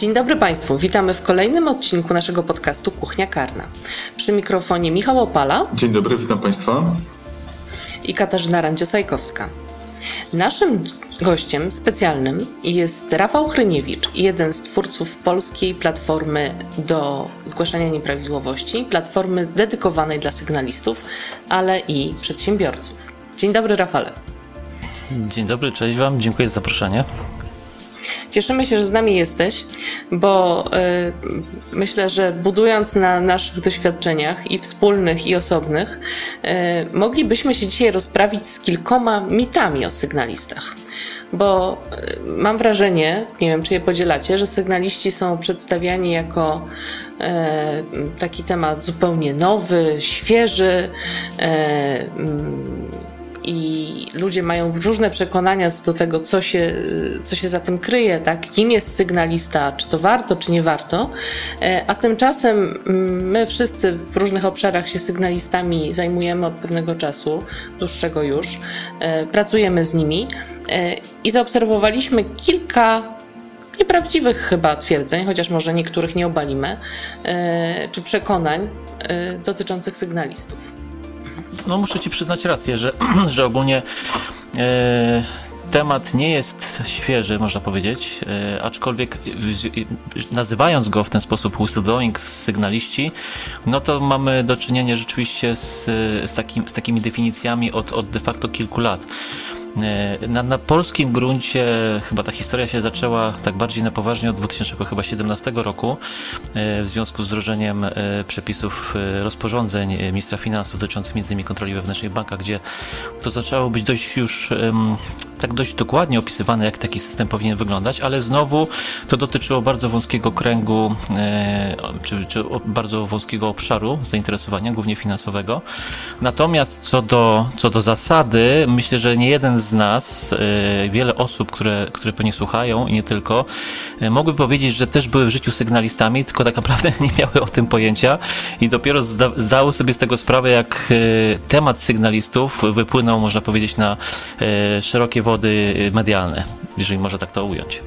Dzień dobry Państwu, witamy w kolejnym odcinku naszego podcastu Kuchnia Karna. Przy mikrofonie Michał Opala Dzień dobry, witam Państwa. i Katarzyna Randziosajkowska. Naszym gościem specjalnym jest Rafał Hryniewicz, jeden z twórców polskiej platformy do zgłaszania nieprawidłowości, platformy dedykowanej dla sygnalistów, ale i przedsiębiorców. Dzień dobry Rafale. Dzień dobry, cześć Wam, dziękuję za zaproszenie. Cieszymy się, że z nami jesteś, bo y, myślę, że budując na naszych doświadczeniach i wspólnych, i osobnych, y, moglibyśmy się dzisiaj rozprawić z kilkoma mitami o sygnalistach. Bo y, mam wrażenie, nie wiem czy je podzielacie, że sygnaliści są przedstawiani jako e, taki temat zupełnie nowy, świeży. E, i ludzie mają różne przekonania co do tego, co się, co się za tym kryje, tak? kim jest sygnalista, czy to warto, czy nie warto. E, A tymczasem mm, my wszyscy w różnych obszarach się sygnalistami zajmujemy od pewnego czasu, dłuższego już, e, pracujemy z nimi e, i zaobserwowaliśmy kilka nieprawdziwych chyba twierdzeń, chociaż może niektórych nie obalimy, czy przekonań dotyczących sygnalistów. No muszę Ci przyznać rację, że, że ogólnie e, temat nie jest świeży, można powiedzieć, e, aczkolwiek nazywając go w ten sposób whistleblowing, sygnaliści, no to mamy do czynienia rzeczywiście z, z, takim, z takimi definicjami od, od de facto kilku lat. E, Na, na polskim gruncie chyba ta historia się zaczęła tak bardziej na poważnie od 2017 roku e, w związku z wdrożeniem e, przepisów rozporządzeń ministra finansów dotyczących m.in. kontroli wewnętrznej w bankach, gdzie to zaczęło być dość już tak dość dokładnie opisywane, jak taki system powinien wyglądać, ale znowu to dotyczyło bardzo wąskiego kręgu, e, czy, czy bardzo wąskiego obszaru zainteresowania, głównie finansowego. Natomiast co do, co do zasady, myślę, że nie jeden z nas, e, wiele osób, które, które pewnie słuchają i nie tylko, e, mogły powiedzieć, że też były w życiu sygnalistami, tylko tak naprawdę nie miały o tym pojęcia i dopiero zda, zdały sobie z tego sprawę, jak temat sygnalistów wypłynął, można powiedzieć, na szerokie wody e, medialne, jeżeli można tak to ująć.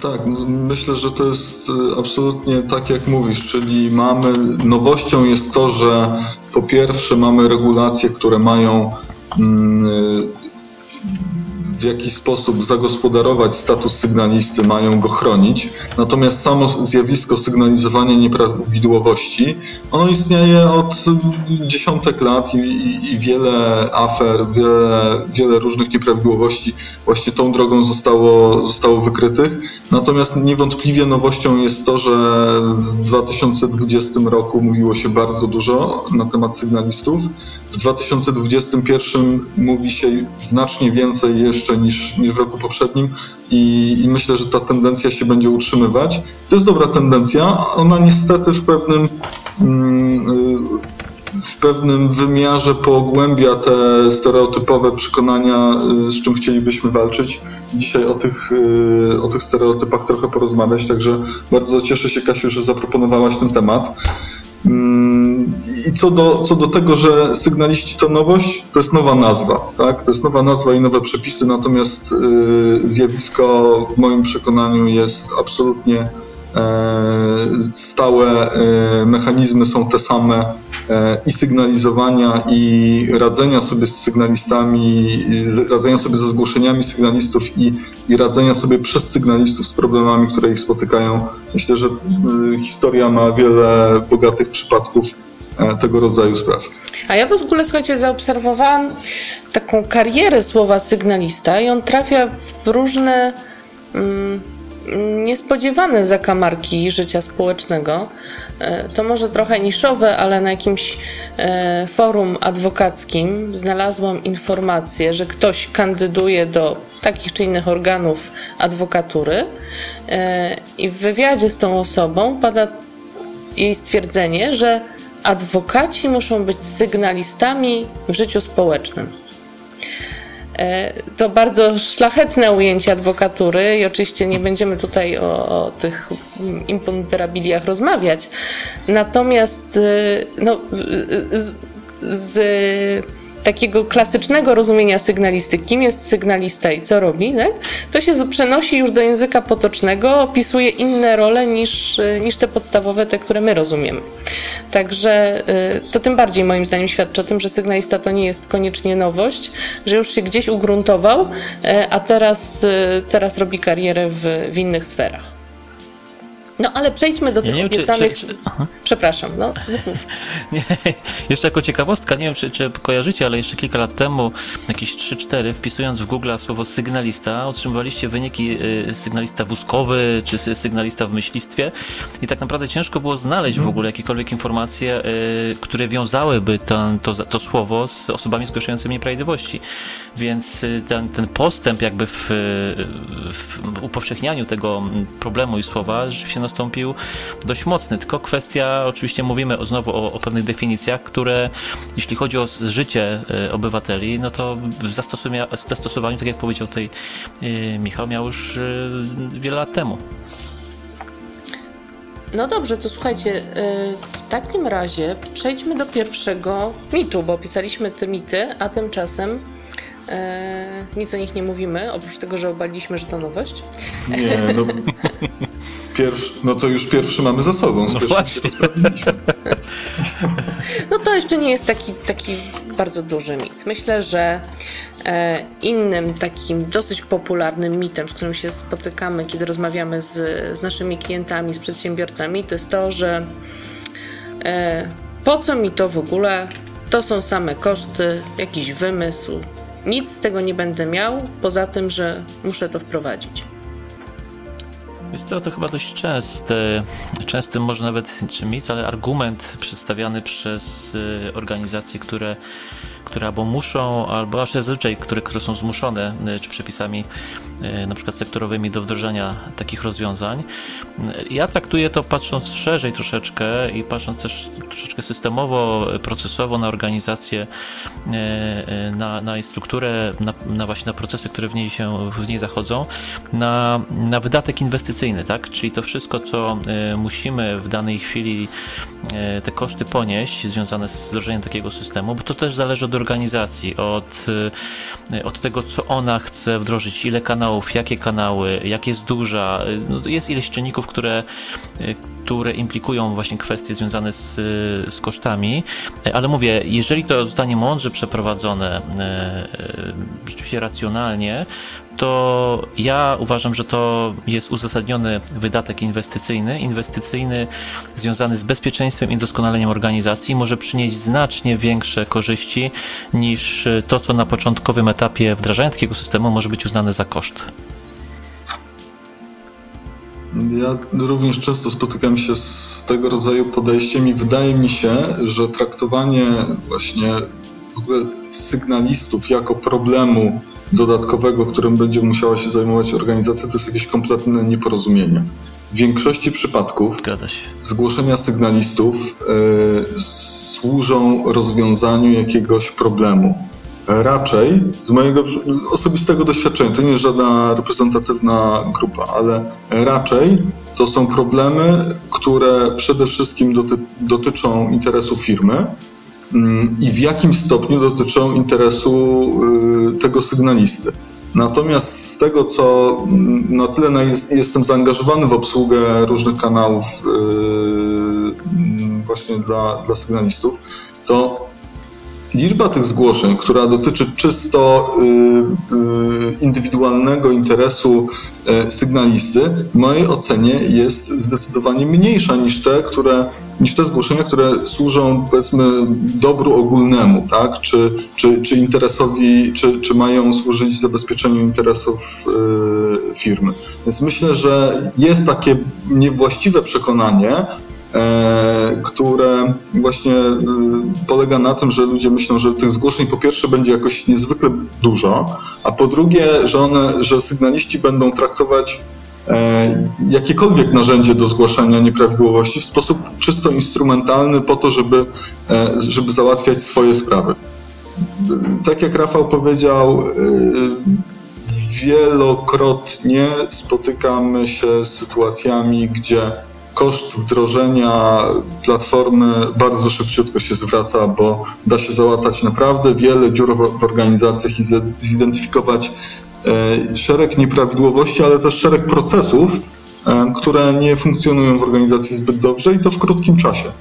Tak, myślę, że to jest y, absolutnie tak, jak mówisz, czyli mamy, nowością jest to, że po pierwsze mamy regulacje, które mają mm, y, w jakiś sposób zagospodarować status sygnalisty, mają go chronić. Natomiast samo zjawisko sygnalizowania nieprawidłowości, ono istnieje od dziesiątek lat i, i, i wiele afer, wiele, wiele różnych nieprawidłowości właśnie tą drogą zostało, zostało wykrytych. Natomiast niewątpliwie nowością jest to, że w 2020 roku mówiło się bardzo dużo na temat sygnalistów. W 2021 mówi się znacznie więcej jeszcze niż, niż w roku poprzednim i, i myślę, że ta tendencja się będzie utrzymywać. To jest dobra tendencja. Ona niestety w pewnym mm, y, w pewnym wymiarze pogłębia te stereotypowe przekonania, y, z czym chcielibyśmy walczyć. Dzisiaj o tych, y, o tych stereotypach trochę porozmawiać, także bardzo cieszę się, Kasiu, że zaproponowałaś ten temat. I co do, co do tego, że sygnaliści to nowość, to jest nowa nazwa, tak? To jest nowa nazwa i nowe przepisy, natomiast y, zjawisko w moim przekonaniu jest absolutnie e, stałe, e, mechanizmy są te same e, i sygnalizowania, i radzenia sobie z sygnalistami, radzenia sobie ze zgłoszeniami sygnalistów i, i radzenia sobie przez sygnalistów z problemami, które ich spotykają. Myślę, że y, historia ma wiele bogatych przypadków tego rodzaju spraw. A ja w ogóle, słuchajcie, zaobserwowałam taką karierę słowa sygnalista i on trafia w różne mm, niespodziewane zakamarki życia społecznego. E, to może trochę niszowe, ale na jakimś e, forum adwokackim znalazłam informację, że ktoś kandyduje do takich czy innych organów adwokatury e, i w wywiadzie z tą osobą pada jej stwierdzenie, że adwokaci muszą być sygnalistami w życiu społecznym. E, to bardzo szlachetne ujęcie adwokatury i oczywiście nie będziemy tutaj o, o tych imponderabiliach rozmawiać. Natomiast e, no, z, z takiego klasycznego rozumienia sygnalistyki, kim jest sygnalista i co robi, tak? to się przenosi już do języka potocznego, opisuje inne role niż, niż te podstawowe, te, które my rozumiemy. Także y, to tym bardziej moim zdaniem świadczy o tym, że sygnalista to nie jest koniecznie nowość, że już się gdzieś ugruntował, y, a teraz, y, teraz robi karierę w, w innych sferach. No ale przejdźmy do tych ja obiecanych... Czy, czy, czy... Przepraszam, no. nie, jeszcze jako ciekawostka, nie wiem czy, czy kojarzycie, ale jeszcze kilka lat temu, jakieś 3-4, wpisując w Google słowo sygnalista, otrzymywaliście wyniki y, sygnalista wózkowy, czy sygnalista w myślistwie i tak naprawdę ciężko było znaleźć w ogóle jakiekolwiek informacje, y, które wiązałyby ten, to, to słowo z osobami zgłaszającymi nieprawidłowości. Więc y, ten, ten postęp jakby w, w upowszechnianiu tego problemu i słowa rzeczywiście nastąpił dość mocny. Tylko kwestia, oczywiście mówimy o, znowu o, o pewnych definicjach, które jeśli chodzi o życie e, obywateli, no to w zastosowaniu, tak jak powiedział tutaj e, Michał, miał już e, wiele lat temu. No dobrze, to słuchajcie, w takim razie przejdźmy do pierwszego mitu, bo opisaliśmy te mity, a tymczasem e, nic o nich nie mówimy, oprócz tego, że obaliliśmy, że to nowość. Nie, no Pierwszy, no to już pierwszy mamy za sobą. No właśnie. No to jeszcze nie jest taki, taki bardzo duży mit. Myślę, że e, innym takim dosyć popularnym mitem, z którym się spotykamy, kiedy rozmawiamy z, z naszymi klientami, z przedsiębiorcami, to jest to, że e, po co mi to w ogóle? To są same koszty, jakiś wymysł. Nic z tego nie będę miał, poza tym, że muszę to wprowadzić. Jest to, to chyba dość częsty, częsty może nawet czy mit, ale argument przedstawiany przez y, organizacje, które które albo muszą, albo aż zazwyczaj, które, które są zmuszone, y, czy przepisami na przykład sektorowymi do wdrożenia takich rozwiązań. Ja traktuję to patrząc szerzej troszeczkę i patrząc też troszeczkę systemowo, procesowo na organizację, y, na, na jej strukturę, na, na właśnie na procesy, które w niej się, w niej zachodzą, na, na wydatek inwestycyjny, tak? Czyli to wszystko, co musimy w danej chwili te koszty ponieść związane z wdrożeniem takiego systemu, bo to też zależy od organizacji, od, od tego, co ona chce wdrożyć, ile kanałów, jakie kanały, jak jest duża. No, jest ileś czynników, które, y, które implikują właśnie kwestie związane z, z kosztami, ale mówię, jeżeli to zostanie mądrze przeprowadzone, y, rzeczywiście racjonalnie, to ja uważam, że to jest uzasadniony wydatek inwestycyjny. Inwestycyjny związany z bezpieczeństwem i doskonaleniem organizacji może przynieść znacznie większe korzyści niż to, co na początkowym etapie wdrażania takiego systemu może być uznane za koszt. Ja również często spotykam się z tego rodzaju podejściem i wydaje mi się, że traktowanie właśnie w ogóle sygnalistów jako problemu dodatkowego, którym będzie musiała się zajmować organizacja, to jest jakieś kompletne nieporozumienie. W większości przypadków zgłoszenia sygnalistów y, służą rozwiązaniu jakiegoś problemu. Raczej, z mojego osobistego doświadczenia, to nie jest żadna reprezentatywna grupa, ale raczej to są problemy, które przede wszystkim doty dotyczą interesu firmy, i w jakim stopniu dotyczą interesu y, tego sygnalisty. Natomiast z tego, co mm, na tyle jestem zaangażowany w obsługę różnych kanałów y, mm, właśnie dla, dla sygnalistów, to liczba tych zgłoszeń, która dotyczy czysto y, y, indywidualnego interesu y, sygnalisty, w mojej ocenie jest zdecydowanie mniejsza niż te, które, niż te zgłoszenia, które służą powiedzmy dobru ogólnemu, tak? czy, czy, czy interesowi, czy, czy mają służyć zabezpieczeniu interesów firmy. Więc myślę, że jest takie niewłaściwe przekonanie, które właśnie e, polega na tym, że ludzie myślą, że tych zgłoszeń po pierwsze będzie jakoś niezwykle dużo, a po drugie, że one, że sygnaliści będą traktować e, jakiekolwiek narzędzie do zgłaszania nieprawidłowości w sposób czysto instrumentalny po to, żeby, żeby załatwiać swoje sprawy. Tak jak Rafał powiedział, wielokrotnie spotykamy się z sytuacjami, gdzie koszt wdrożenia platformy bardzo szybciutko się zwraca, bo da się załatać naprawdę wiele dziur w organizacjach i zidentyfikować e, szereg nieprawidłowości, ale też szereg procesów, e, które nie funkcjonują w organizacji zbyt dobrze i to w krótkim czasie.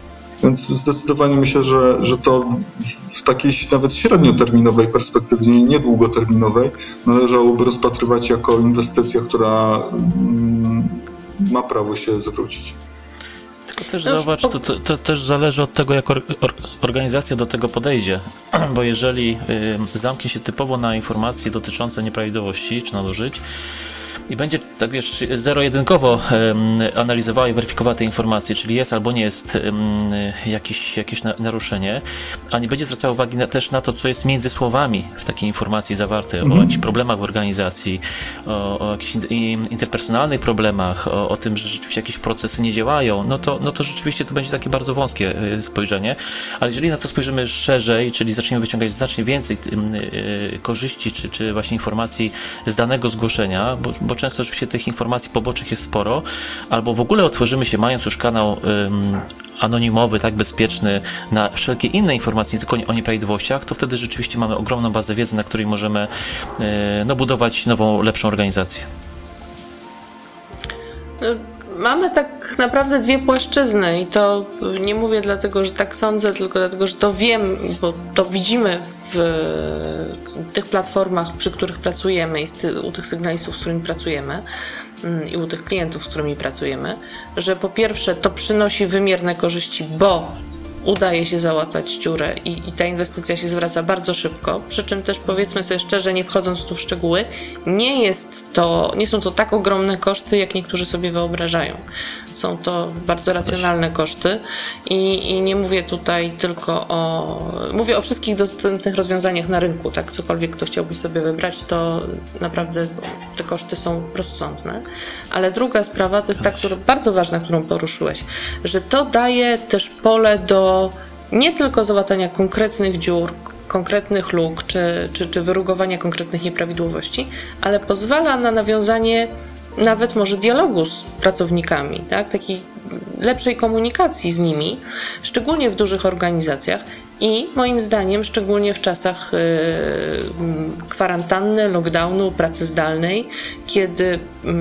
Więc zdecydowanie myślę, że, że to w, w takiej nawet średnioterminowej perspektywie, nie długoterminowej, należałoby rozpatrywać jako inwestycja, która mm, ma prawo się zwrócić. Tylko też zauważ, to, to, to, też zależy od tego, jak or, or, organizacja do tego podejdzie, bo jeżeli y, zamknie się typowo na informacje dotyczące nieprawidłowości czy nadużyć, i będzie, tak wiesz, zero-jedynkowo analizowała i weryfikowała te informacje, czyli jest albo nie jest jakieś, jakieś naruszenie, a nie będzie zwracała uwagi na, też na to, co jest między słowami w takiej informacji zawarte, mhm. o jakichś problemach w organizacji, o, o jakichś interpersonalnych problemach, o, o, tym, że rzeczywiście jakieś procesy nie działają, no to, no to rzeczywiście to będzie takie bardzo wąskie e, spojrzenie, ale jeżeli na to spojrzymy szerzej, czyli zaczniemy wyciągać znacznie więcej e, korzyści, czy, czy właśnie informacji z danego zgłoszenia, bo, bo często oczywiście tych informacji pobocznych jest sporo, albo w ogóle otworzymy się, mając już kanał um, anonimowy, tak bezpieczny, na wszelkie inne informacje, nie tylko o nieprawidłowościach, to wtedy rzeczywiście mamy ogromną bazę wiedzy, na której możemy e, no, budować nową, lepszą organizację. No, mamy tak naprawdę dwie płaszczyzny i to nie mówię dlatego, że tak sądzę, tylko dlatego, że to wiem, bo to widzimy w tych platformach, przy których pracujemy i u tych sygnalistów, z którymi pracujemy mm, i u tych klientów, z którymi pracujemy, że po pierwsze to przynosi wymierne korzyści, bo udaje się załatać dziurę i, i, ta inwestycja się zwraca bardzo szybko. Przy czym też powiedzmy sobie szczerze, nie wchodząc tu w szczegóły, nie jest to, nie są to tak ogromne koszty, jak niektórzy sobie wyobrażają. Są to bardzo racjonalne koszty i, i nie mówię tutaj tylko o. Mówię o wszystkich dostępnych rozwiązaniach na rynku, tak? Cokolwiek kto chciałby sobie wybrać, to naprawdę te koszty są rozsądne. Ale druga sprawa to jest ta, która, bardzo ważna, którą poruszyłeś, że to daje też pole do nie tylko załatania konkretnych dziur, konkretnych luk czy, czy, czy wyrugowania konkretnych nieprawidłowości, ale pozwala na nawiązanie nawet może dialogu z pracownikami, tak? takiej lepszej komunikacji z nimi, szczególnie w dużych organizacjach i moim zdaniem, szczególnie w czasach yy, kwarantanny, lockdownu, pracy zdalnej, kiedy yy,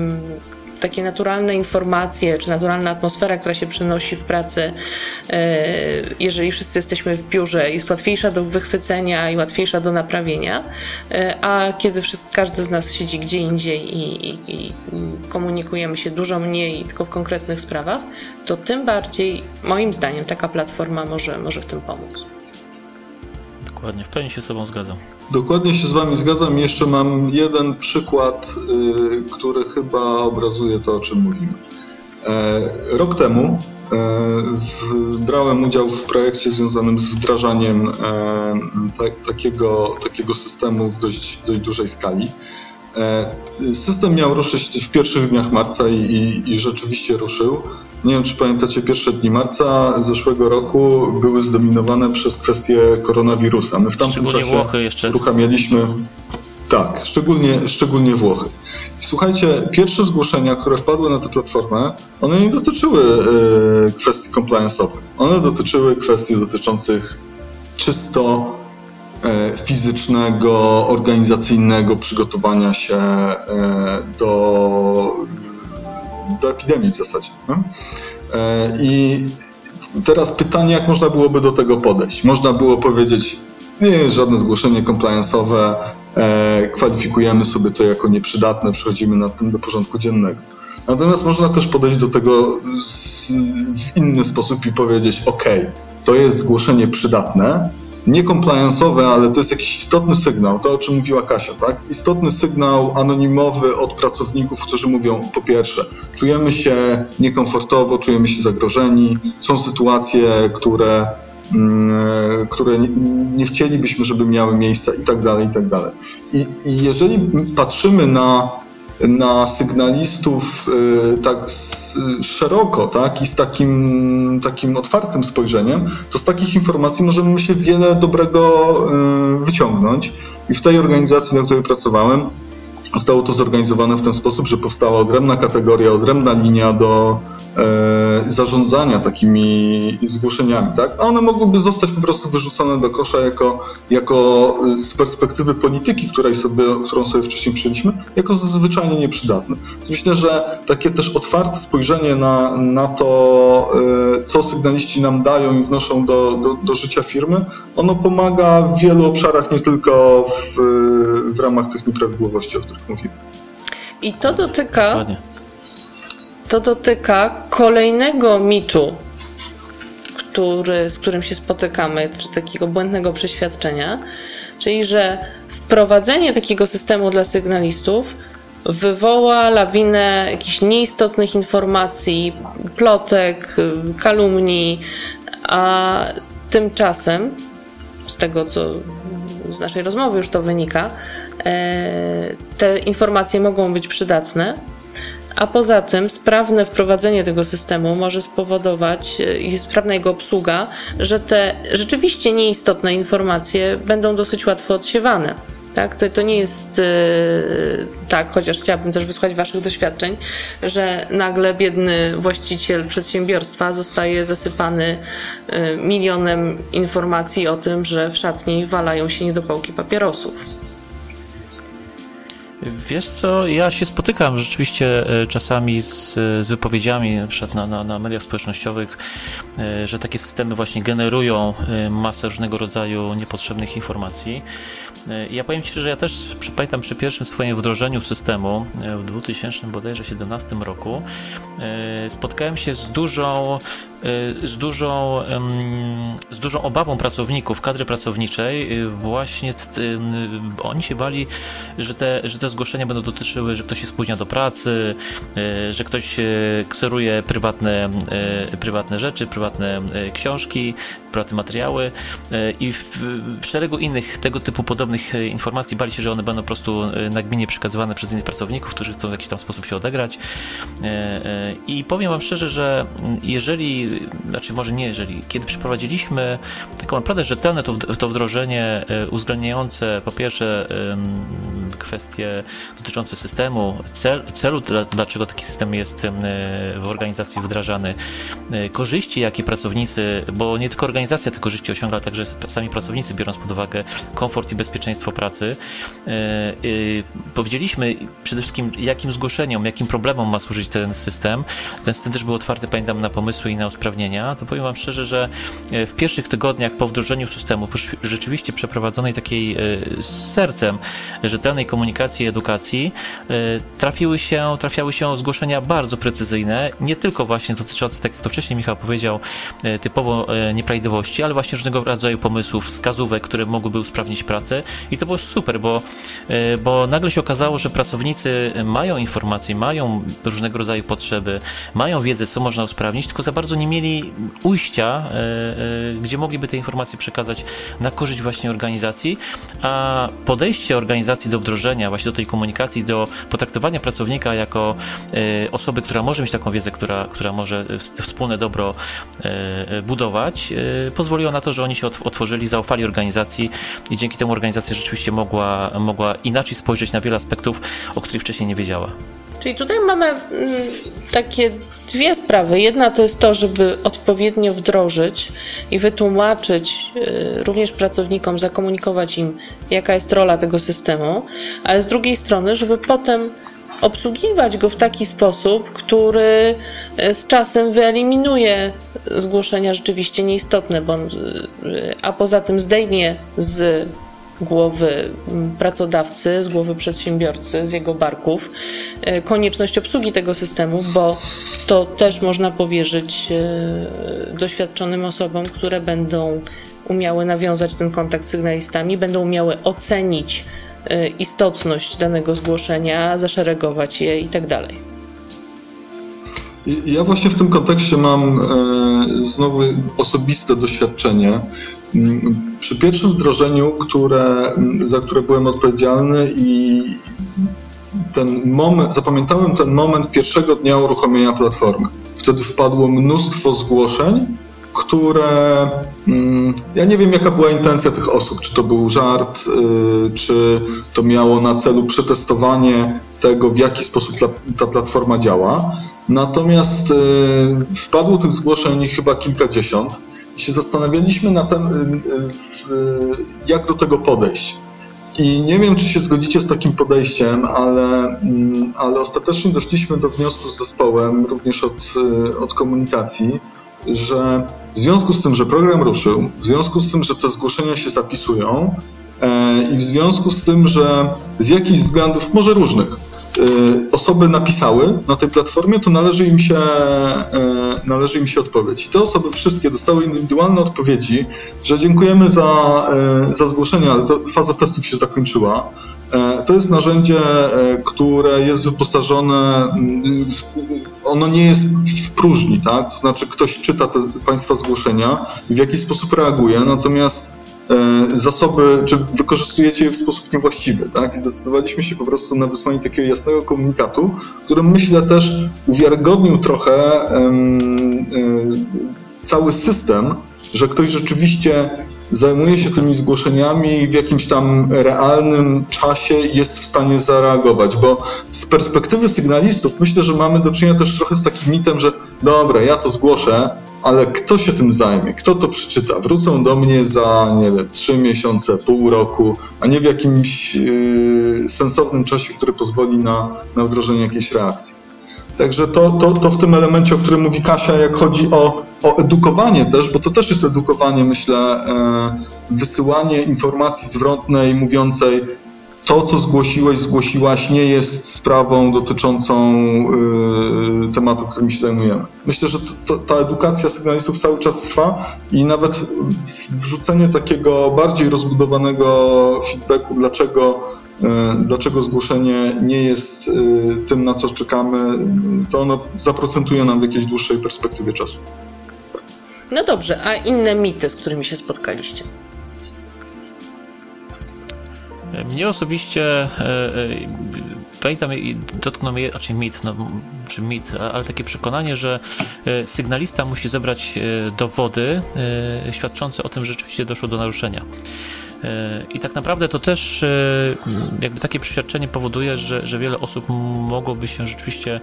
takie naturalne informacje, czy naturalna atmosfera, która się przynosi w pracy, e, jeżeli wszyscy jesteśmy w biurze, jest łatwiejsza do wychwycenia i łatwiejsza do naprawienia, e, a kiedy wszyscy, każdy z nas siedzi gdzie indziej i, i, i komunikujemy się dużo mniej, tylko w konkretnych sprawach, to tym bardziej, moim zdaniem, taka platforma może, może w tym pomóc. Dokładnie, w pełni się z Tobą zgadzam. Dokładnie się z Wami zgadzam. Jeszcze mam jeden przykład, y, który chyba obrazuje to, o czym mówimy. E, rok temu e, brałem udział w projekcie związanym z wdrażaniem e, takiego, takiego systemu w dość, dość dużej skali. System miał ruszyć w pierwszych dniach marca i, i, i rzeczywiście ruszył. Nie wiem, czy pamiętacie, pierwsze dni marca zeszłego roku były zdominowane przez kwestię koronawirusa. My w tamtym szczególnie czasie Włochy jeszcze. uruchamialiśmy. Tak, szczególnie, szczególnie Włochy. Słuchajcie, pierwsze zgłoszenia, które wpadły na tę platformę, one nie dotyczyły y, kwestii compliance'owych. One dotyczyły kwestii dotyczących czysto fizycznego, organizacyjnego przygotowania się y, do do epidemii w zasadzie. E, I teraz pytanie, jak można byłoby do tego podejść? Można było powiedzieć, nie jest żadne zgłoszenie compliance'owe, e, kwalifikujemy sobie to jako nieprzydatne, przechodzimy nad tym do porządku dziennego. Natomiast można też podejść do tego w inny sposób i powiedzieć: OK, to jest zgłoszenie przydatne, nie compliance'owe, ale to jest jakiś istotny sygnał, to o czym mówiła Kasia, tak? Istotny sygnał anonimowy od pracowników, którzy mówią: po pierwsze, czujemy się niekomfortowo, czujemy się zagrożeni, są sytuacje, które mm, które nie chcielibyśmy, żeby miały miejsce i tak dalej, i tak dalej. I jeżeli patrzymy na na sygnalistów y, tak szeroko, tak, i z takim, takim otwartym spojrzeniem, to z takich informacji możemy się wiele dobrego y, wyciągnąć. I w tej organizacji, na której pracowałem, zostało to zorganizowane w ten sposób, że powstała odrębna kategoria, odrębna linia do E, zarządzania takimi zgłoszeniami, tak? A one mogłyby zostać po prostu wyrzucone do kosza jako, jako z perspektywy polityki, której sobie, którą sobie wcześniej przyjęliśmy, jako zwyczajnie nieprzydatne. Więc myślę, że takie też otwarte spojrzenie na, na to, e, co sygnaliści nam dają i wnoszą do, do, do życia firmy, ono pomaga w wielu obszarach, nie tylko w, w ramach tych nieprawidłowości, o których mówimy. I to dotyka to dotyka kolejnego mitu, który, z którym się spotykamy, czy takiego błędnego przeświadczenia, czyli że wprowadzenie takiego systemu dla sygnalistów wywoła lawinę jakichś nieistotnych informacji, plotek, kalumnii, a tymczasem, z tego co z naszej rozmowy już to wynika, te informacje mogą być przydatne, a poza tym sprawne wprowadzenie tego systemu może spowodować e, i sprawna jego obsługa, że te rzeczywiście nieistotne informacje będą dosyć łatwo odsiewane. Tak? To, to nie jest yy, tak, chociaż chciałabym też wysłuchać Waszych doświadczeń, że nagle biedny właściciel przedsiębiorstwa zostaje zasypany yy, milionem informacji o tym, że w szatni walają się niedopałki papierosów. Wiesz co, ja się spotykam rzeczywiście e, czasami z, z wypowiedziami na przykład na, na, na mediach społecznościowych, e, że takie systemy właśnie generują e, masę różnego rodzaju niepotrzebnych informacji. Ja powiem Ci, że ja też pamiętam przy pierwszym swoim wdrożeniu systemu w 2017 roku spotkałem się z dużą z dużą, z dużą obawą pracowników, kadry pracowniczej, właśnie oni się bali, że te, że te zgłoszenia będą dotyczyły, że ktoś się spóźnia do pracy, że ktoś kseruje prywatne, prywatne rzeczy, prywatne książki, prywatne materiały i w szeregu innych tego typu podobnych informacji bali się, że one będą po prostu nagminnie przekazywane przez innych pracowników, którzy chcą w jakiś tam sposób się odegrać. I powiem Wam szczerze, że jeżeli znaczy może nie, jeżeli, kiedy przeprowadziliśmy taką naprawdę rzetelne to, to wdrożenie e, uwzględniające po pierwsze kwestie dotyczące systemu, cel, celu, dlaczego taki system jest w organizacji wdrażany, e, korzyści, jakie pracownicy, bo nie tylko organizacja te korzyści osiąga, ale także sami pracownicy, biorąc pod uwagę komfort i bezpieczeństwo pracy. E, powiedzieliśmy przede wszystkim, jakim zgłoszeniom, jakim problemom ma służyć ten system. Ten system też był otwarty, pamiętam, na pomysły i na usprawnienia, to powiem Wam szczerze, że e, w pierwszych tygodniach po wdrożeniu systemu, po rzeczywiście przeprowadzonej takiej e, z sercem rzetelnej komunikacji i edukacji, trafiły się, trafiały się zgłoszenia bardzo precyzyjne, nie tylko właśnie dotyczące, tak jak to wcześniej Michał powiedział, typowo nieprawidłowości, ale właśnie różnego rodzaju pomysłów, wskazówek, które mogłyby usprawnić pracę i to było super, bo, bo nagle się okazało, że pracownicy mają informacje, mają różnego rodzaju potrzeby, mają wiedzę, co można usprawnić, tylko za bardzo nie mieli ujścia, e, e, gdzie mogliby te informacje przekazać na korzyść właśnie organizacji, a podejście organizacji do wdrożenia, właśnie do tej komunikacji, do potraktowania pracownika jako e, osoby, która może mieć taką wiedzę, która, która może wspólne dobro budować, pozwoliło na to, że oni się otworzyli, zaufali organizacji i dzięki temu organizacja rzeczywiście mogła, mogła inaczej spojrzeć na wiele aspektów, o których wcześniej nie wiedziała. Czyli tutaj mamy mm, takie dwie sprawy. Jedna to jest to, żeby odpowiednio wdrożyć i wytłumaczyć y, również pracownikom, zakomunikować im, jaka jest rola tego systemu, ale z drugiej strony, żeby potem obsługiwać go w taki sposób, który e, z czasem wyeliminuje zgłoszenia rzeczywiście nieistotne, bo, a poza tym zdejmie z głowy pracodawcy, z głowy przedsiębiorcy, z jego barków e, konieczność obsługi tego systemu, bo to też można powierzyć e, doświadczonym osobom, które będą umiały nawiązać ten kontakt z sygnalistami, będą umiały ocenić e, istotność danego zgłoszenia, zaszeregować je itd. Ja właśnie w tym kontekście mam znowu osobiste doświadczenie. Przy pierwszym wdrożeniu, które, za które byłem odpowiedzialny i ten moment, zapamiętałem ten moment pierwszego dnia uruchomienia platformy. Wtedy wpadło mnóstwo zgłoszeń, które mm, ja nie wiem, jaka była intencja tych osób. Czy to był żart, y, czy to miało na celu przetestowanie tego, w jaki sposób ta, ta platforma działa. Natomiast y, wpadło tych zgłoszeń chyba kilkadziesiąt i się zastanawialiśmy na tym, y, jak do tego podejść. I nie wiem, czy się zgodzicie z takim podejściem, ale, mm, ale ostatecznie doszliśmy do wniosku z zespołem, również od, od komunikacji, że w związku z tym, że program ruszył, w związku z tym, że te zgłoszenia się zapisują e, i w związku z tym, że z jakichś względów, może różnych, e, osoby napisały na tej platformie, to należy im się, e, należy im się odpowiedź. I te osoby wszystkie dostały indywidualne odpowiedzi, że dziękujemy za, za zgłoszenie, ale to faza testów się zakończyła. To jest narzędzie, które jest wyposażone, ono nie jest w próżni, tak? To znaczy ktoś czyta te Państwa zgłoszenia i w jakiś sposób reaguje, natomiast zasoby, czy wykorzystujecie je w sposób niewłaściwy, tak? Zdecydowaliśmy się po prostu na wysłanie takiego jasnego komunikatu, który myślę też uwiarygodnił trochę cały system, że ktoś rzeczywiście zajmuje się tymi zgłoszeniami w jakimś tam realnym czasie jest w stanie zareagować, bo z perspektywy sygnalistów myślę, że mamy do czynienia też trochę z takim mitem, że dobra, ja to zgłoszę, ale kto się tym zajmie? Kto to przeczyta? Wrócą do mnie za, nie wiem, trzy miesiące, pół roku, a nie w jakimś yy, sensownym czasie, który pozwoli na, na wdrożenie jakiejś reakcji. Także to, to, to w tym elemencie, o którym mówi Kasia, jak chodzi o, o edukowanie też, bo to też jest edukowanie, myślę, e, wysyłanie informacji zwrotnej mówiącej to, co zgłosiłeś, zgłosiłaś, nie jest sprawą dotyczącą y, tematu, którym się zajmujemy. Myślę, że to, ta edukacja sygnalistów cały czas trwa i nawet wrzucenie takiego bardziej rozbudowanego feedbacku, dlaczego E, dlaczego zgłoszenie nie jest e, tym, na co czekamy, to ono zaprocentuje nam w jakiejś dłuższej perspektywie czasu. No dobrze, a inne mity, z którymi się spotkaliście? Mnie osobiście e, e, pamiętam dotknął mnie, znaczy mit, no, czy mit, ale takie przekonanie, że e, sygnalista musi zebrać dowody świadczące o tym, że rzeczywiście doszło do naruszenia. I tak naprawdę to też jakby takie przeświadczenie powoduje, że, że wiele osób mogłoby się rzeczywiście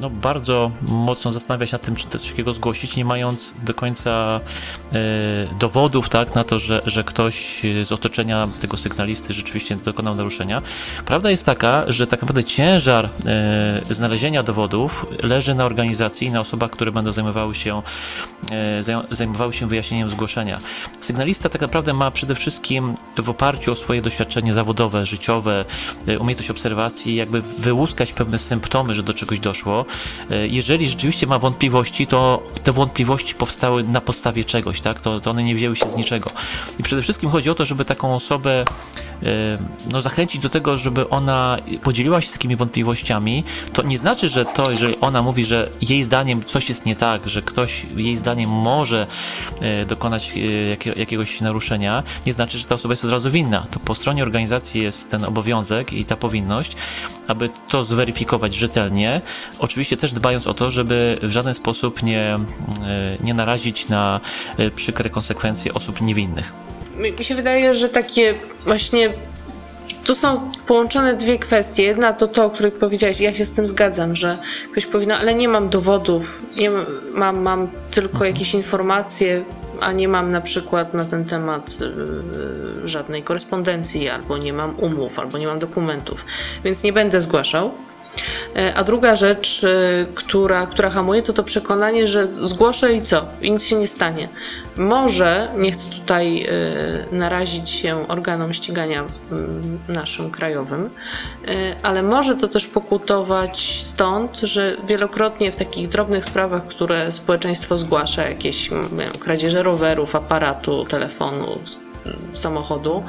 no, bardzo mocno zastanawiać nad tym, czy coś takiego zgłosić, nie mając do końca e, dowodów tak, na to, że, że ktoś z otoczenia tego sygnalisty rzeczywiście dokonał naruszenia. Prawda jest taka, że tak naprawdę ciężar e, znalezienia dowodów leży na organizacji i na osobach, które będą zajmowały się, e, zajmowały się wyjaśnieniem zgłoszenia. Sygnalista tak naprawdę ma przede wszystkim w oparciu o swoje doświadczenie zawodowe, życiowe, umiejętność obserwacji, jakby wyłuskać pewne symptomy, że do czegoś doszło E, jeżeli rzeczywiście ma wątpliwości, to te wątpliwości powstały na podstawie czegoś, tak? To, to one nie wzięły się z niczego. I przede wszystkim chodzi o to, żeby taką osobę e, no, zachęcić do tego, żeby ona podzieliła się z takimi wątpliwościami. To nie znaczy, że to, jeżeli ona mówi, że jej zdaniem coś jest nie tak, że ktoś jej zdaniem może e, dokonać jakiegoś naruszenia, nie znaczy, że ta osoba jest od razu winna. To po stronie organizacji jest ten obowiązek i ta powinność, aby to zweryfikować rzetelnie, Oczywiście też dbając o to, żeby w żaden sposób nie, e, nie narazić na e, przykre konsekwencje osób niewinnych. Mi się wydaje, że takie właśnie tu są połączone dwie kwestie. Jedna to to, o której powiedziałeś, ja się z tym zgadzam, że ktoś powie, no ale nie mam dowodów, nie mam, mam tylko mhm. jakieś informacje, a nie mam na przykład na ten temat y, żadnej korespondencji, albo nie mam umów, albo nie mam dokumentów, więc nie będę zgłaszał. E, a druga rzecz, e, która, która hamuje, to to przekonanie, że zgłoszę i co? I nic się nie stanie. Może, nie chcę tutaj e, narazić się organom ścigania naszym krajowym, ale może to też pokutować stąd, że wielokrotnie w takich drobnych sprawach, które społeczeństwo zgłasza, jakieś wiem, kradzieże rowerów, aparatu, telefonu, samochodu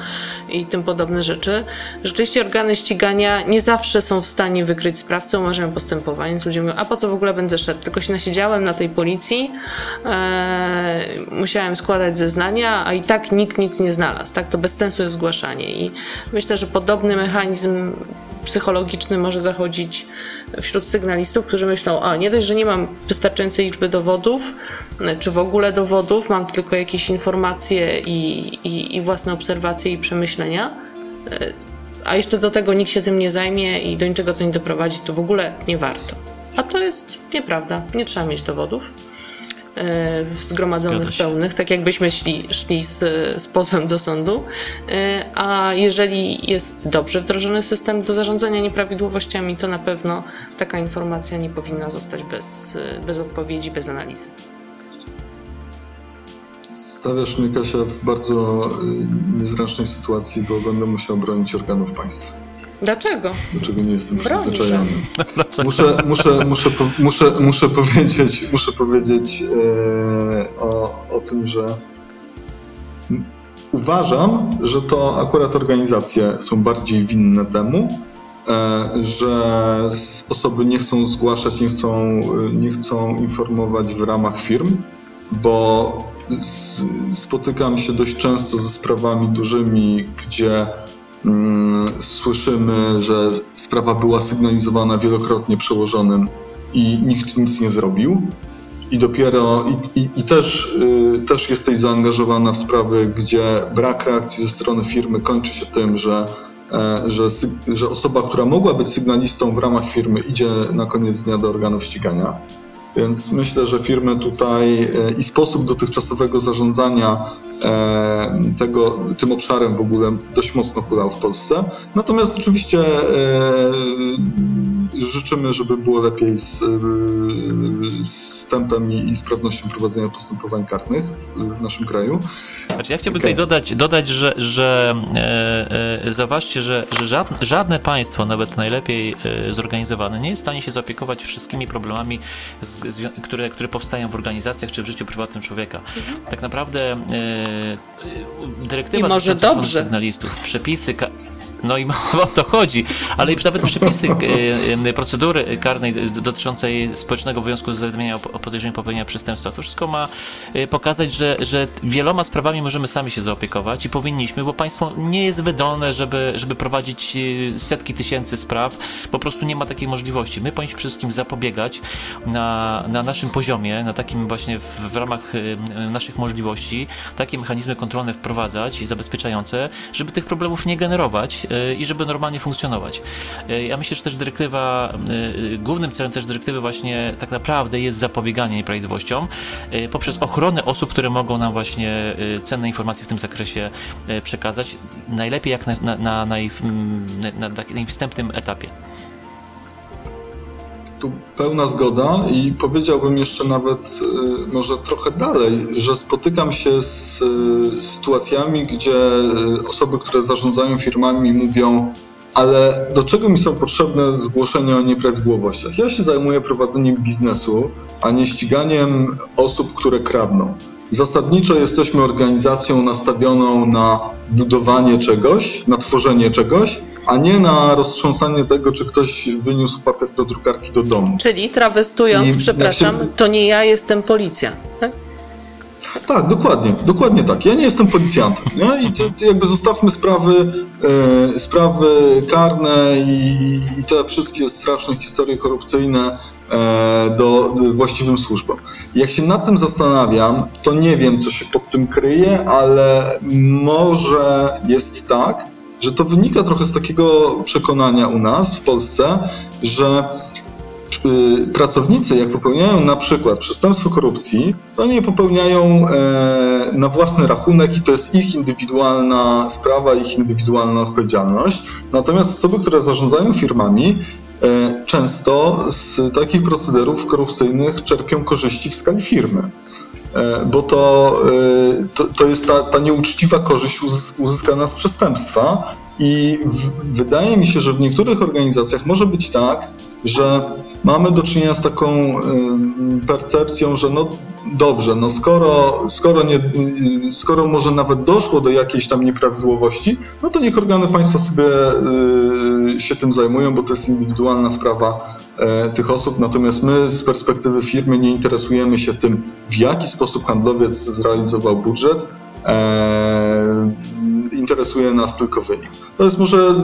i tym podobne rzeczy. Rzeczywiście organy ścigania nie zawsze są w stanie wykryć sprawcę, umarzają postępowanie, więc ludzie mówią, a po co w ogóle będę szedł? Tylko się nasiedziałem na tej policji, e, musiałem składać zeznania, a i tak nikt nic nie znalazł. Tak, to bez sensu jest zgłaszanie i myślę, że podobny mechanizm psychologiczny może zachodzić wśród sygnalistów, którzy myślą, a nie dość, że nie mam wystarczającej liczby dowodów, czy w ogóle dowodów, mam tylko jakieś informacje i, i, i własne obserwacje i przemyślenia, e, a jeszcze do tego nikt się tym nie zajmie i do niczego to nie doprowadzi, to w ogóle nie warto. A to jest nieprawda. Nie trzeba mieć dowodów. E, zgromadzonych pełnych, tak jakbyśmy szli, szli z, z pozwem do sądu. E, a jeżeli jest dobrze wdrożony system do zarządzania nieprawidłowościami, to na pewno taka informacja nie powinna zostać bez, bez odpowiedzi, bez analizy. Stawiasz mnie, Kasia, w bardzo y, niezręcznej sytuacji, bo będę musiał bronić organów państwa. Dlaczego? Dlaczego nie jestem przyzwyczajony? Muszę, muszę, muszę, muszę, muszę powiedzieć, muszę powiedzieć e, o, o tym, że uważam, że to akurat organizacje są bardziej winne temu, e, że osoby nie chcą zgłaszać, nie chcą, nie chcą informować w ramach firm, bo spotykam się dość często ze sprawami dużymi, gdzie słyszymy, że sprawa była sygnalizowana wielokrotnie przełożonym i nikt nic nie zrobił. I dopiero, i, i, i też, y, też jesteś zaangażowana w sprawy, gdzie brak reakcji ze strony firmy kończy się tym, że, e, że, że osoba, która mogła być sygnalistą w ramach firmy, idzie na koniec dnia do organów ścigania. Więc myślę, że firmy tutaj e, i sposób dotychczasowego zarządzania e, tego, tym obszarem w ogóle dość mocno hulał w Polsce. Natomiast oczywiście e, życzymy, żeby było lepiej z, z tempem i, sprawnością prowadzenia postępowań karnych w, w naszym kraju. Znaczy ja chciałbym okay. tutaj dodać, dodać że, że e, e, zauważcie, że, że żadne, żadne państwo, nawet najlepiej e, zorganizowane, nie jest w stanie się zaopiekować wszystkimi problemami, z, z, które, które powstają w organizacjach czy w życiu prywatnym człowieka. Mhm. Tak naprawdę e, dyrektywa dotycząca sygnalistów, przepisy, no i o to chodzi, ale już nawet przepisy e, e, procedury karnej dotyczącej społecznego obowiązku zawiadomienia o podejrzeniu popełnienia przestępstwa, to wszystko ma e, pokazać, że, że wieloma sprawami możemy sami się zaopiekować i powinniśmy, bo państwo nie jest wydolne, żeby, żeby prowadzić setki tysięcy spraw, po prostu nie ma takiej możliwości. My powinniśmy wszystkim zapobiegać na, na naszym poziomie, na takim właśnie w, w ramach naszych możliwości, takie mechanizmy kontrolne wprowadzać i zabezpieczające, żeby tych problemów nie generować i żeby normalnie funkcjonować. E, ja myślę, że też dyrektywa, e, głównym celem też dyrektywy właśnie tak naprawdę jest zapobieganie nieprawidłowościom e, poprzez ochronę osób, które mogą nam właśnie cenne informacje w tym zakresie przekazać, najlepiej jak na, na, na, na, na, na wstępnym etapie tu pełna zgoda i powiedziałbym jeszcze nawet może trochę dalej, że spotykam się z sytuacjami, gdzie osoby, które zarządzają firmami mówią ale do czego mi są potrzebne zgłoszenia o nieprawidłowościach? Ja się zajmuję prowadzeniem biznesu, a nie ściganiem osób, które kradną. Zasadniczo jesteśmy organizacją nastawioną na budowanie czegoś, na tworzenie czegoś, a nie na roztrząsanie tego, czy ktoś wyniósł papier do drukarki do domu. Czyli trawestując, I przepraszam, się... to nie ja jestem policja, tak? Tak, dokładnie, dokładnie tak. Ja nie jestem policjantem. Nie? I to, to jakby zostawmy sprawy, e, sprawy karne i, i, te wszystkie straszne historie korupcyjne do, do właściwym służbom. Jak się nad tym zastanawiam, to nie wiem, co się pod tym kryje, ale może jest tak, że to wynika trochę z takiego przekonania u nas w Polsce, że pracownicy, jak popełniają na przykład przestępstwo korupcji, to oni popełniają e, na własny rachunek i to jest ich indywidualna sprawa, ich indywidualna odpowiedzialność. Natomiast osoby, które zarządzają firmami, e, często z takich procederów korupcyjnych czerpią korzyści w skali firmy. E, bo to, to, to jest ta, ta nieuczciwa korzyść uzyskana z przestępstwa i w, wydaje mi się, że w niektórych organizacjach może być tak, że mamy do czynienia z taką percepcją, że no dobrze, no skoro, skoro, nie, skoro może nawet doszło do jakiejś tam nieprawidłowości, no to niech organy państwa sobie y, się tym zajmują, bo to jest indywidualna sprawa e, tych osób, natomiast my z perspektywy firmy nie interesujemy się tym, w jaki sposób handlowiec zrealizował budżet, e, interesuje nas tylko wynik. To jest może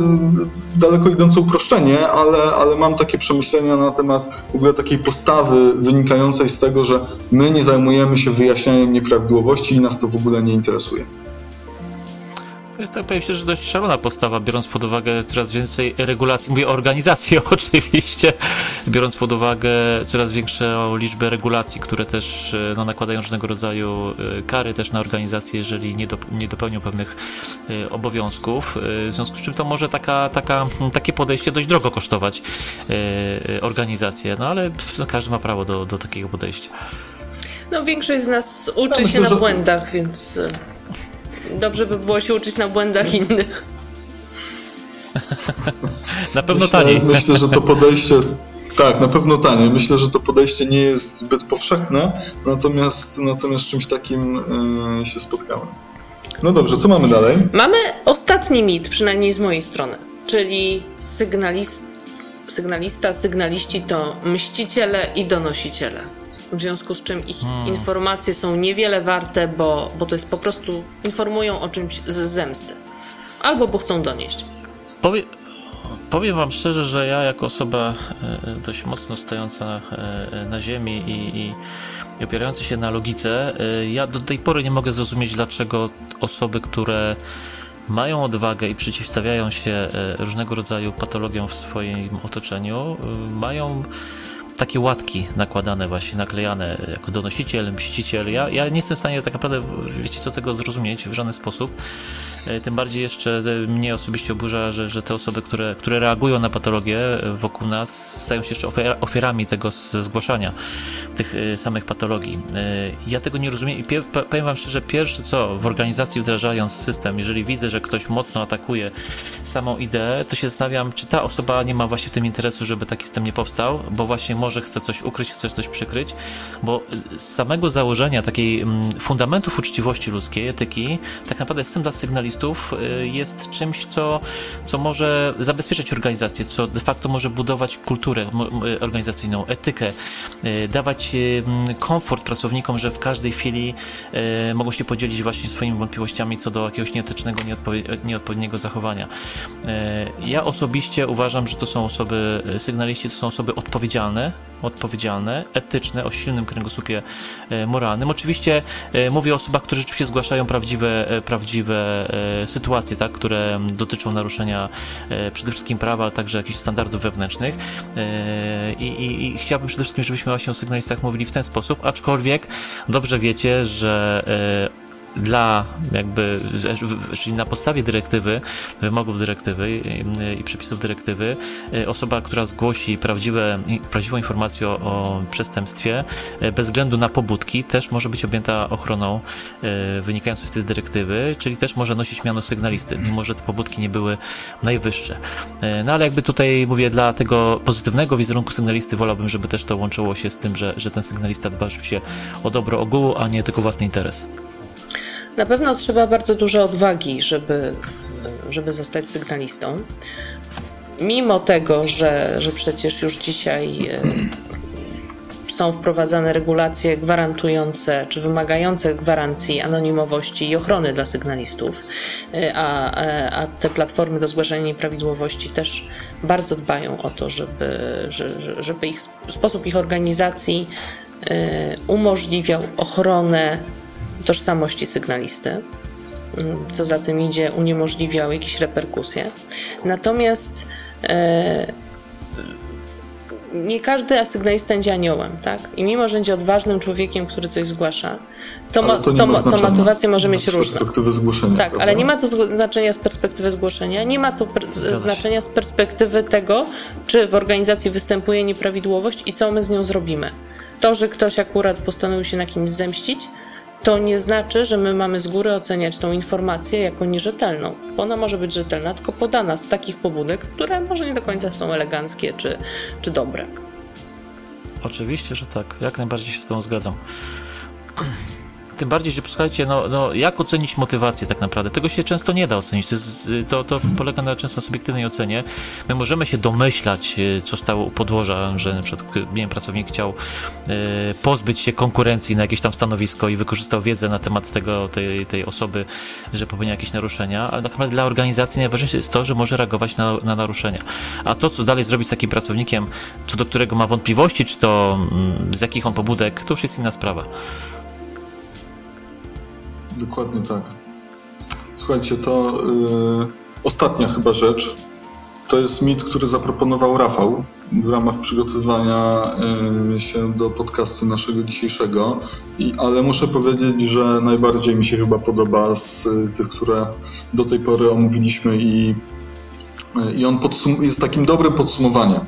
daleko idące uproszczenie, ale, ale mam takie przemyślenia na temat w ogóle takiej postawy wynikającej z tego, że my nie zajmujemy się wyjaśnianiem nieprawidłowości i nas to w ogóle nie interesuje. Jest tak powiem się, że dość szalona postawa, biorąc pod uwagę coraz więcej regulacji, mówię o organizacji oczywiście, biorąc pod uwagę coraz większą liczbę regulacji, które też e, no, nakładają różnego rodzaju e, kary też na organizacje, jeżeli nie, do, nie dopełnią pewnych e, obowiązków. W związku z czym to może taka, taka, takie podejście dość drogo kosztować organizację, no ale no, każdy ma prawo do, do takiego podejścia. No większość z nas uczy się na błędach, więc dobrze by było się uczyć na błędach innych. na pewno myślę, taniej. Myślę, że to podejście. Tak, na pewno taniej. Myślę, że to podejście nie jest zbyt powszechne, natomiast, natomiast czymś takim yy, się spotkałem. No dobrze, co mamy dalej? Mamy ostatni mit, przynajmniej z mojej strony, czyli sygnalist, sygnalista, sygnaliści to mściciele i donosiciele w związku z czym ich hmm. informacje są niewiele warte, bo, bo to jest po prostu informują o czymś z zemsty. Albo bo chcą donieść. Powie, powiem wam szczerze, że ja jako osoba e, dość mocno stojąca e, na ziemi i, i, i opierająca się na logice, e, ja do tej pory nie mogę zrozumieć, dlaczego osoby, które mają odwagę i przeciwstawiają się różnego rodzaju patologiom w swoim otoczeniu, mają takie łatki nakładane właśnie, naklejane jako donosiciel, mściciel. Ja, ja nie jestem w stanie tak naprawdę, wiecie co, tego zrozumieć w żaden sposób. E, tym bardziej jeszcze mnie osobiście oburza, że, że te osoby, które, które reagują na patologię wokół nas, stają się jeszcze ofiarami tego zgłaszania tych e, samych patologii. E, ja tego nie rozumiem i powiem wam szczerze, pierwsze co w organizacji wdrażając system, jeżeli widzę, że ktoś mocno atakuje samą ideę, to się zastanawiam, czy ta osoba nie ma właśnie w tym interesu, żeby taki system nie powstał, bo właśnie może chce coś ukryć, chce coś przykryć, bo z samego założenia takiej mm, fundamentów uczciwości ludzkiej, etyki, tak naprawdę system dla sygnalizmu Y, jest czymś, co, co może zabezpieczać organizację, co de facto może budować kulturę y, organizacyjną, etykę, y, dawać komfort pracownikom, że w każdej chwili mogą się podzielić właśnie swoimi wątpliwościami co do jakiegoś nieetycznego, nieodpowiedniego zachowania. Ja osobiście uważam, że to są osoby, sygnaliści to są osoby odpowiedzialne, odpowiedzialne, etyczne, o silnym kręgosłupie moralnym. Oczywiście mówię o osobach, które rzeczywiście zgłaszają prawdziwe, prawdziwe sytuacje, tak, które dotyczą naruszenia e, przede wszystkim prawa, ale także jakichś standardów wewnętrznych. E, I, i, I, chciałbym przede wszystkim, żebyśmy właśnie o sygnalistach mówili w ten sposób, aczkolwiek dobrze wiecie, że e, dla jakby, czyli na podstawie dyrektywy, wymogów dyrektywy i, przepisów dyrektywy, y, osoba, która zgłosi prawdziwe, prawdziwą informację o, przestępstwie, y, bez względu na pobudki, też może być objęta ochroną y, wynikającą z tej dyrektywy, czyli też może nosić miano sygnalisty, mimo że te pobudki nie były najwyższe. No ale jakby tutaj mówię, dla tego pozytywnego wizerunku sygnalisty wolałbym, żeby też to łączyło się z tym, że, że ten sygnalista dba rzeczywiście o dobro ogółu, a nie tylko własny interes. Na pewno trzeba bardzo dużo odwagi, żeby, żeby zostać sygnalistą. Mimo tego, że, że przecież już dzisiaj e, są wprowadzane regulacje gwarantujące czy wymagające gwarancji anonimowości i ochrony dla sygnalistów, e, a, e, a te platformy do zgłaszania nieprawidłowości też bardzo dbają o to, żeby, żeby ich, sposób ich organizacji umożliwiał ochronę tożsamości sygnalisty, mm, co za tym idzie, uniemożliwiał jakieś reperkusje. Natomiast e, nie każdy asygnalista będzie aniołem, tak? I mimo, że będzie odważnym człowiekiem, który coś zgłasza, to, ma, to, ma to motywację może mieć różną. Z perspektywy zgłoszenia. Tak, prawda? ale nie ma to znaczenia z perspektywy zgłoszenia, nie ma to znaczenia z perspektywy tego, czy w organizacji występuje nieprawidłowość i co my z nią zrobimy. To, że ktoś akurat postanowił się na kimś zemścić, to nie znaczy, że my mamy z góry oceniać tą informację jako nierzetelną. Ona może być rzetelna, tylko podana z takich pobudek, które może nie do końca są eleganckie czy, czy dobre. Oczywiście, że tak. Jak najbardziej się z tą zgadzam. Tym bardziej, że posłuchajcie, no, no jak ocenić motywację tak naprawdę? Tego się często nie da ocenić. To, jest, to, to polega na często subiektywnej ocenie. My możemy się domyślać, e, co stało u podłoża, że na przykład nie wiem, pracownik chciał e, pozbyć się konkurencji na jakieś tam stanowisko i wykorzystał wiedzę na temat tego, tej, tej osoby, że popełnia jakieś naruszenia, ale tak naprawdę dla organizacji najważniejsze jest to, że może reagować na, na naruszenia. A to, co dalej zrobić z takim pracownikiem, co do którego ma wątpliwości, czy to mm, z jakich on pobudek, to już jest inna sprawa. Dokładnie tak. Słuchajcie, to yy, ostatnia chyba rzecz. To jest mit, który zaproponował Rafał w ramach przygotowania yy, się do podcastu naszego dzisiejszego. I, ale muszę powiedzieć, że najbardziej mi się chyba podoba z y, tych, które do tej pory omówiliśmy i, y, i on jest takim dobrym podsumowaniem.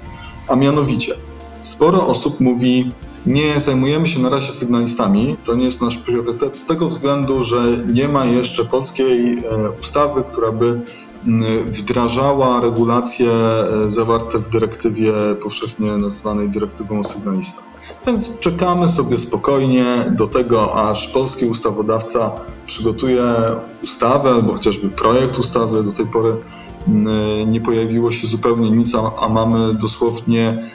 A mianowicie, sporo osób mówi, nie zajmujemy się na razie sygnalistami, to nie jest nasz priorytet, z tego względu, że nie ma jeszcze polskiej e, ustawy, która by wdrażała regulacje e, zawarte w dyrektywie powszechnie nazywanej dyrektywą o sygnalistach. Więc czekamy sobie spokojnie do tego, aż polski ustawodawca przygotuje ustawę albo chociażby projekt ustawy. Do tej pory nie pojawiło się zupełnie nic, a mamy dosłownie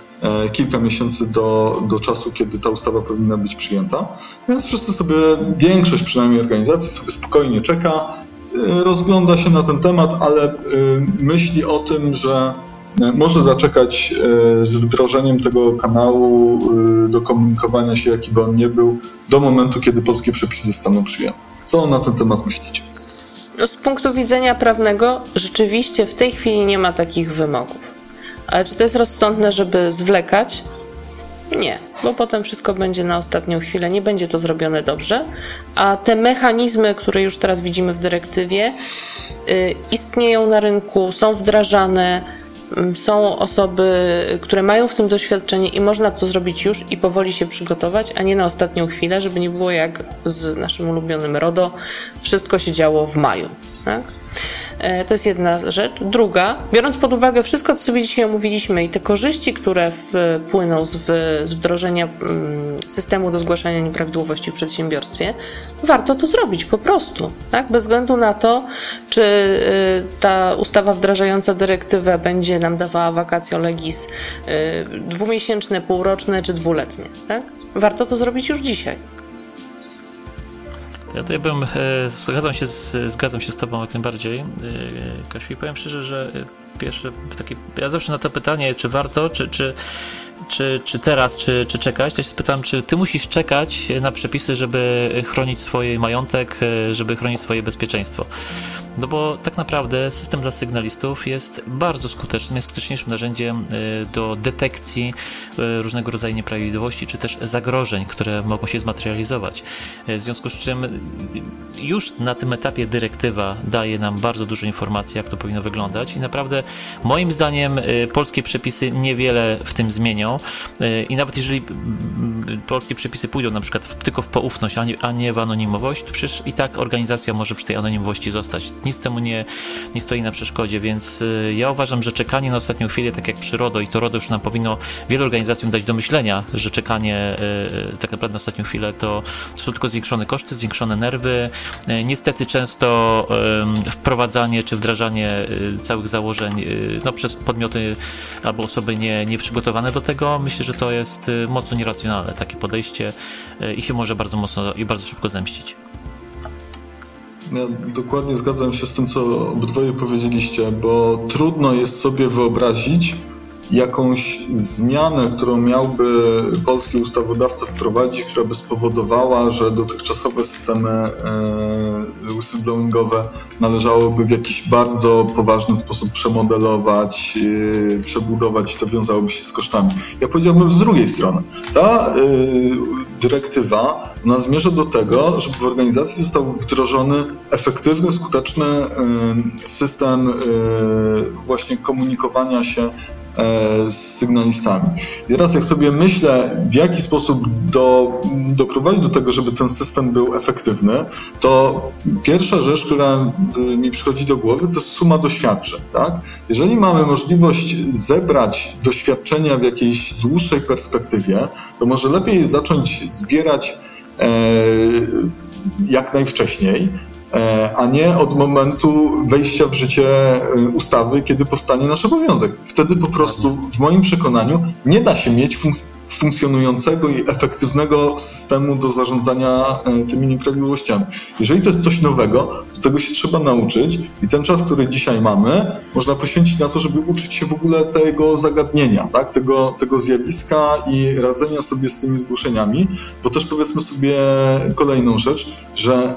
kilka miesięcy do, do czasu, kiedy ta ustawa powinna być przyjęta. Więc wszyscy sobie, większość przynajmniej organizacji sobie spokojnie czeka, e, rozgląda się na ten temat, ale e, myśli o tym, że może zaczekać z wdrożeniem tego kanału do komunikowania się, jaki by on nie był, do momentu, kiedy polskie przepisy zostaną przyjęte. Co na ten temat myślicie? No, z punktu widzenia prawnego, rzeczywiście w tej chwili nie ma takich wymogów. Ale czy to jest rozsądne, żeby zwlekać? Nie, bo potem wszystko będzie na ostatnią chwilę, nie będzie to zrobione dobrze, a te mechanizmy, które już teraz widzimy w dyrektywie, y, istnieją na rynku, są wdrażane, y, są osoby, które mają w tym doświadczenie i można to zrobić już i powoli się przygotować, a nie na ostatnią chwilę, żeby nie było jak z naszym ulubionym RODO, wszystko się działo w maju. Tak? E, to jest jedna rzecz. Druga, biorąc pod uwagę wszystko, co sobie dzisiaj omówiliśmy i te korzyści, które płyną z, z wdrożenia mm, systemu do zgłaszania nieprawidłowości w przedsiębiorstwie, warto to zrobić po prostu. Tak? Bez względu na to, czy y, ta ustawa wdrażająca dyrektywę będzie nam dawała vacatio legis y, dwumiesięczne, półroczne czy dwuletnie. Tak? Warto to zrobić już dzisiaj. Ja tutaj bym, e, zgadzam się, z, zgadzam się z tobą jak najbardziej, e, Kasiu, i powiem szczerze, że e, pierwsze takie, ja zawsze na to pytanie, czy warto, czy, czy, czy, czy teraz, czy, czy czekać, to się pytam, czy ty musisz czekać na przepisy, żeby chronić swój majątek, żeby chronić swoje bezpieczeństwo. No bo tak naprawdę system dla sygnalistów jest bardzo skutecznym, jest skuteczniejszym narzędziem e, do detekcji e, różnego rodzaju nieprawidłowości, czy też zagrożeń, które mogą się zmaterializować. E, w związku z czym już na tym etapie dyrektywa daje nam bardzo dużo informacji, jak to powinno wyglądać i naprawdę moim zdaniem polskie przepisy niewiele w tym zmienią i nawet jeżeli polskie przepisy pójdą na przykład tylko w poufność, a nie w anonimowość, to przecież i tak organizacja może przy tej anonimowości zostać. Nic temu nie, nie stoi na przeszkodzie, więc y, ja uważam, że czekanie na ostatnią chwilę, tak jak przy RODO, i to RODO już nam powinno wielu organizacjom dać do myślenia, że czekanie y, tak naprawdę na ostatnią chwilę to, to są tylko zwiększone koszty, zwiększone nerwy, y, niestety często wprowadzanie czy wdrażanie całych założeń no, przez podmioty albo osoby nie, nieprzygotowane do tego, myślę, że to jest mocno nieracjonalne takie podejście i się może bardzo mocno i bardzo szybko zemścić. Ja dokładnie zgadzam się z tym, co obydwoje powiedzieliście, bo trudno jest sobie wyobrazić, jakąś zmianę, którą miałby polski ustawodawca wprowadzić, która by spowodowała, że dotychczasowe systemy e, whistleblowingowe należałoby w jakiś bardzo poważny sposób przemodelować, e, przebudować i to wiązałoby się z kosztami. Ja powiedziałbym z drugiej strony. Ta e, dyrektywa ona zmierza do tego, żeby w organizacji został wdrożony efektywny, skuteczny system właśnie komunikowania się z sygnalistami. I teraz jak sobie myślę, w jaki sposób do, doprowadzić do tego, żeby ten system był efektywny, to pierwsza rzecz, która e, mi przychodzi do głowy, to jest suma doświadczeń. Tak? Jeżeli mamy możliwość zebrać doświadczenia w jakiejś dłuższej perspektywie, to może lepiej zacząć zbierać e, jak najwcześniej, E, a nie od momentu wejścia w życie e, ustawy, kiedy powstanie nasz obowiązek. Wtedy po prostu, w moim przekonaniu, nie da się mieć funk funkcjonującego i efektywnego systemu do zarządzania e, tymi nieprawidłowościami. Jeżeli to jest coś nowego, to tego się trzeba nauczyć i ten czas, który dzisiaj mamy, można poświęcić na to, żeby uczyć się w ogóle tego zagadnienia, tak? tego, tego zjawiska i radzenia sobie z tymi zgłoszeniami, bo też powiedzmy sobie kolejną rzecz, że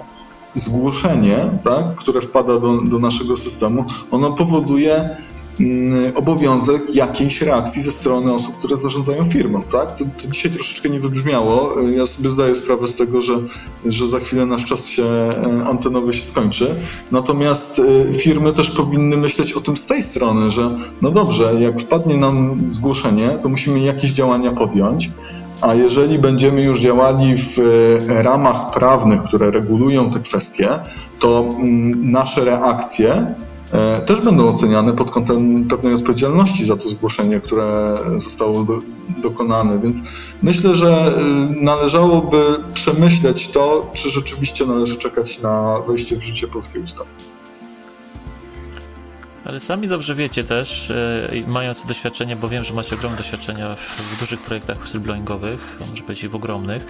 zgłoszenie, tak, które wpada do, do naszego systemu, ono powoduje mm, obowiązek jakiejś reakcji ze strony osób, które zarządzają firmą. Tak? To, to, dzisiaj troszeczkę nie wybrzmiało. Ja sobie zdaję sprawę z tego, że, że za chwilę nasz czas się e, antenowy się skończy. Natomiast e, firmy też powinny myśleć o tym z tej strony, że no dobrze, jak wpadnie nam zgłoszenie, to musimy jakieś działania podjąć. A jeżeli będziemy już działali w e, ramach prawnych, które regulują te kwestie, to mm, nasze reakcje e, też będą oceniane pod kątem pewnej odpowiedzialności za to zgłoszenie, które zostało do, dokonane. Więc myślę, że e, należałoby przemyśleć to, czy rzeczywiście należy czekać na wejście w życie polskiej ustawy. Ale sami dobrze wiecie też, e, mając doświadczenie, bo wiem, że macie ogromne doświadczenia w, dużych projektach whistleblowingowych, może powiedzieć w ogromnych,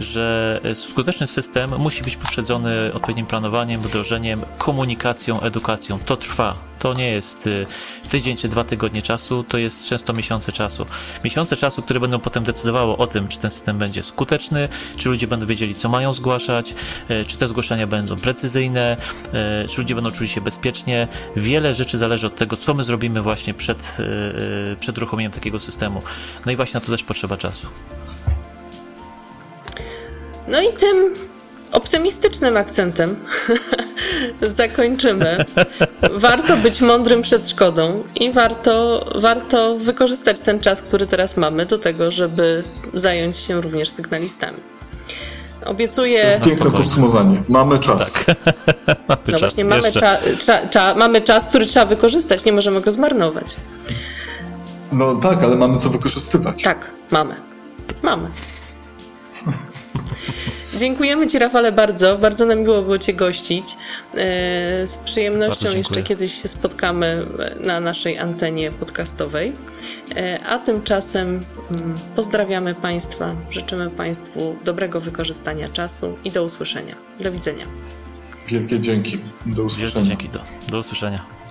że e, skuteczny system musi być poprzedzony odpowiednim planowaniem, wdrożeniem, komunikacją, edukacją. To trwa. To nie jest e, tydzień czy dwa tygodnie czasu, to jest często miesiące czasu. Miesiące czasu, które będą potem decydowało o tym, czy ten system będzie skuteczny, czy ludzie będą wiedzieli, co mają zgłaszać, czy te zgłoszenia będą precyzyjne, czy ludzie będą czuli się bezpiecznie. Wiele rzeczy zależy od tego, co my zrobimy właśnie przed, e, przed uruchomieniem takiego systemu. No i właśnie na to też potrzeba czasu. No i tym optymistycznym akcentem zakończymy. Warto być mądrym przed szkodą i warto, warto wykorzystać ten czas, który teraz mamy, do tego, żeby zająć się również sygnalistami. Obiecuję. To jest piękne podsumowanie. Mamy czas. Tak. mamy no czas. właśnie, mamy, cza, cza, cza, mamy czas, który trzeba wykorzystać. Nie możemy go zmarnować. No tak, ale mamy co wykorzystywać. Tak, mamy. Mamy. Dziękujemy Ci, Rafale, bardzo. Bardzo nam miło było Cię gościć. E, z przyjemnością jeszcze kiedyś się spotkamy na naszej antenie podcastowej. E, a tymczasem mm, pozdrawiamy Państwa, życzymy Państwu dobrego wykorzystania czasu i do usłyszenia. Do widzenia. Wielkie dzięki. Do usłyszenia. Wielkie dzięki. Do, do usłyszenia.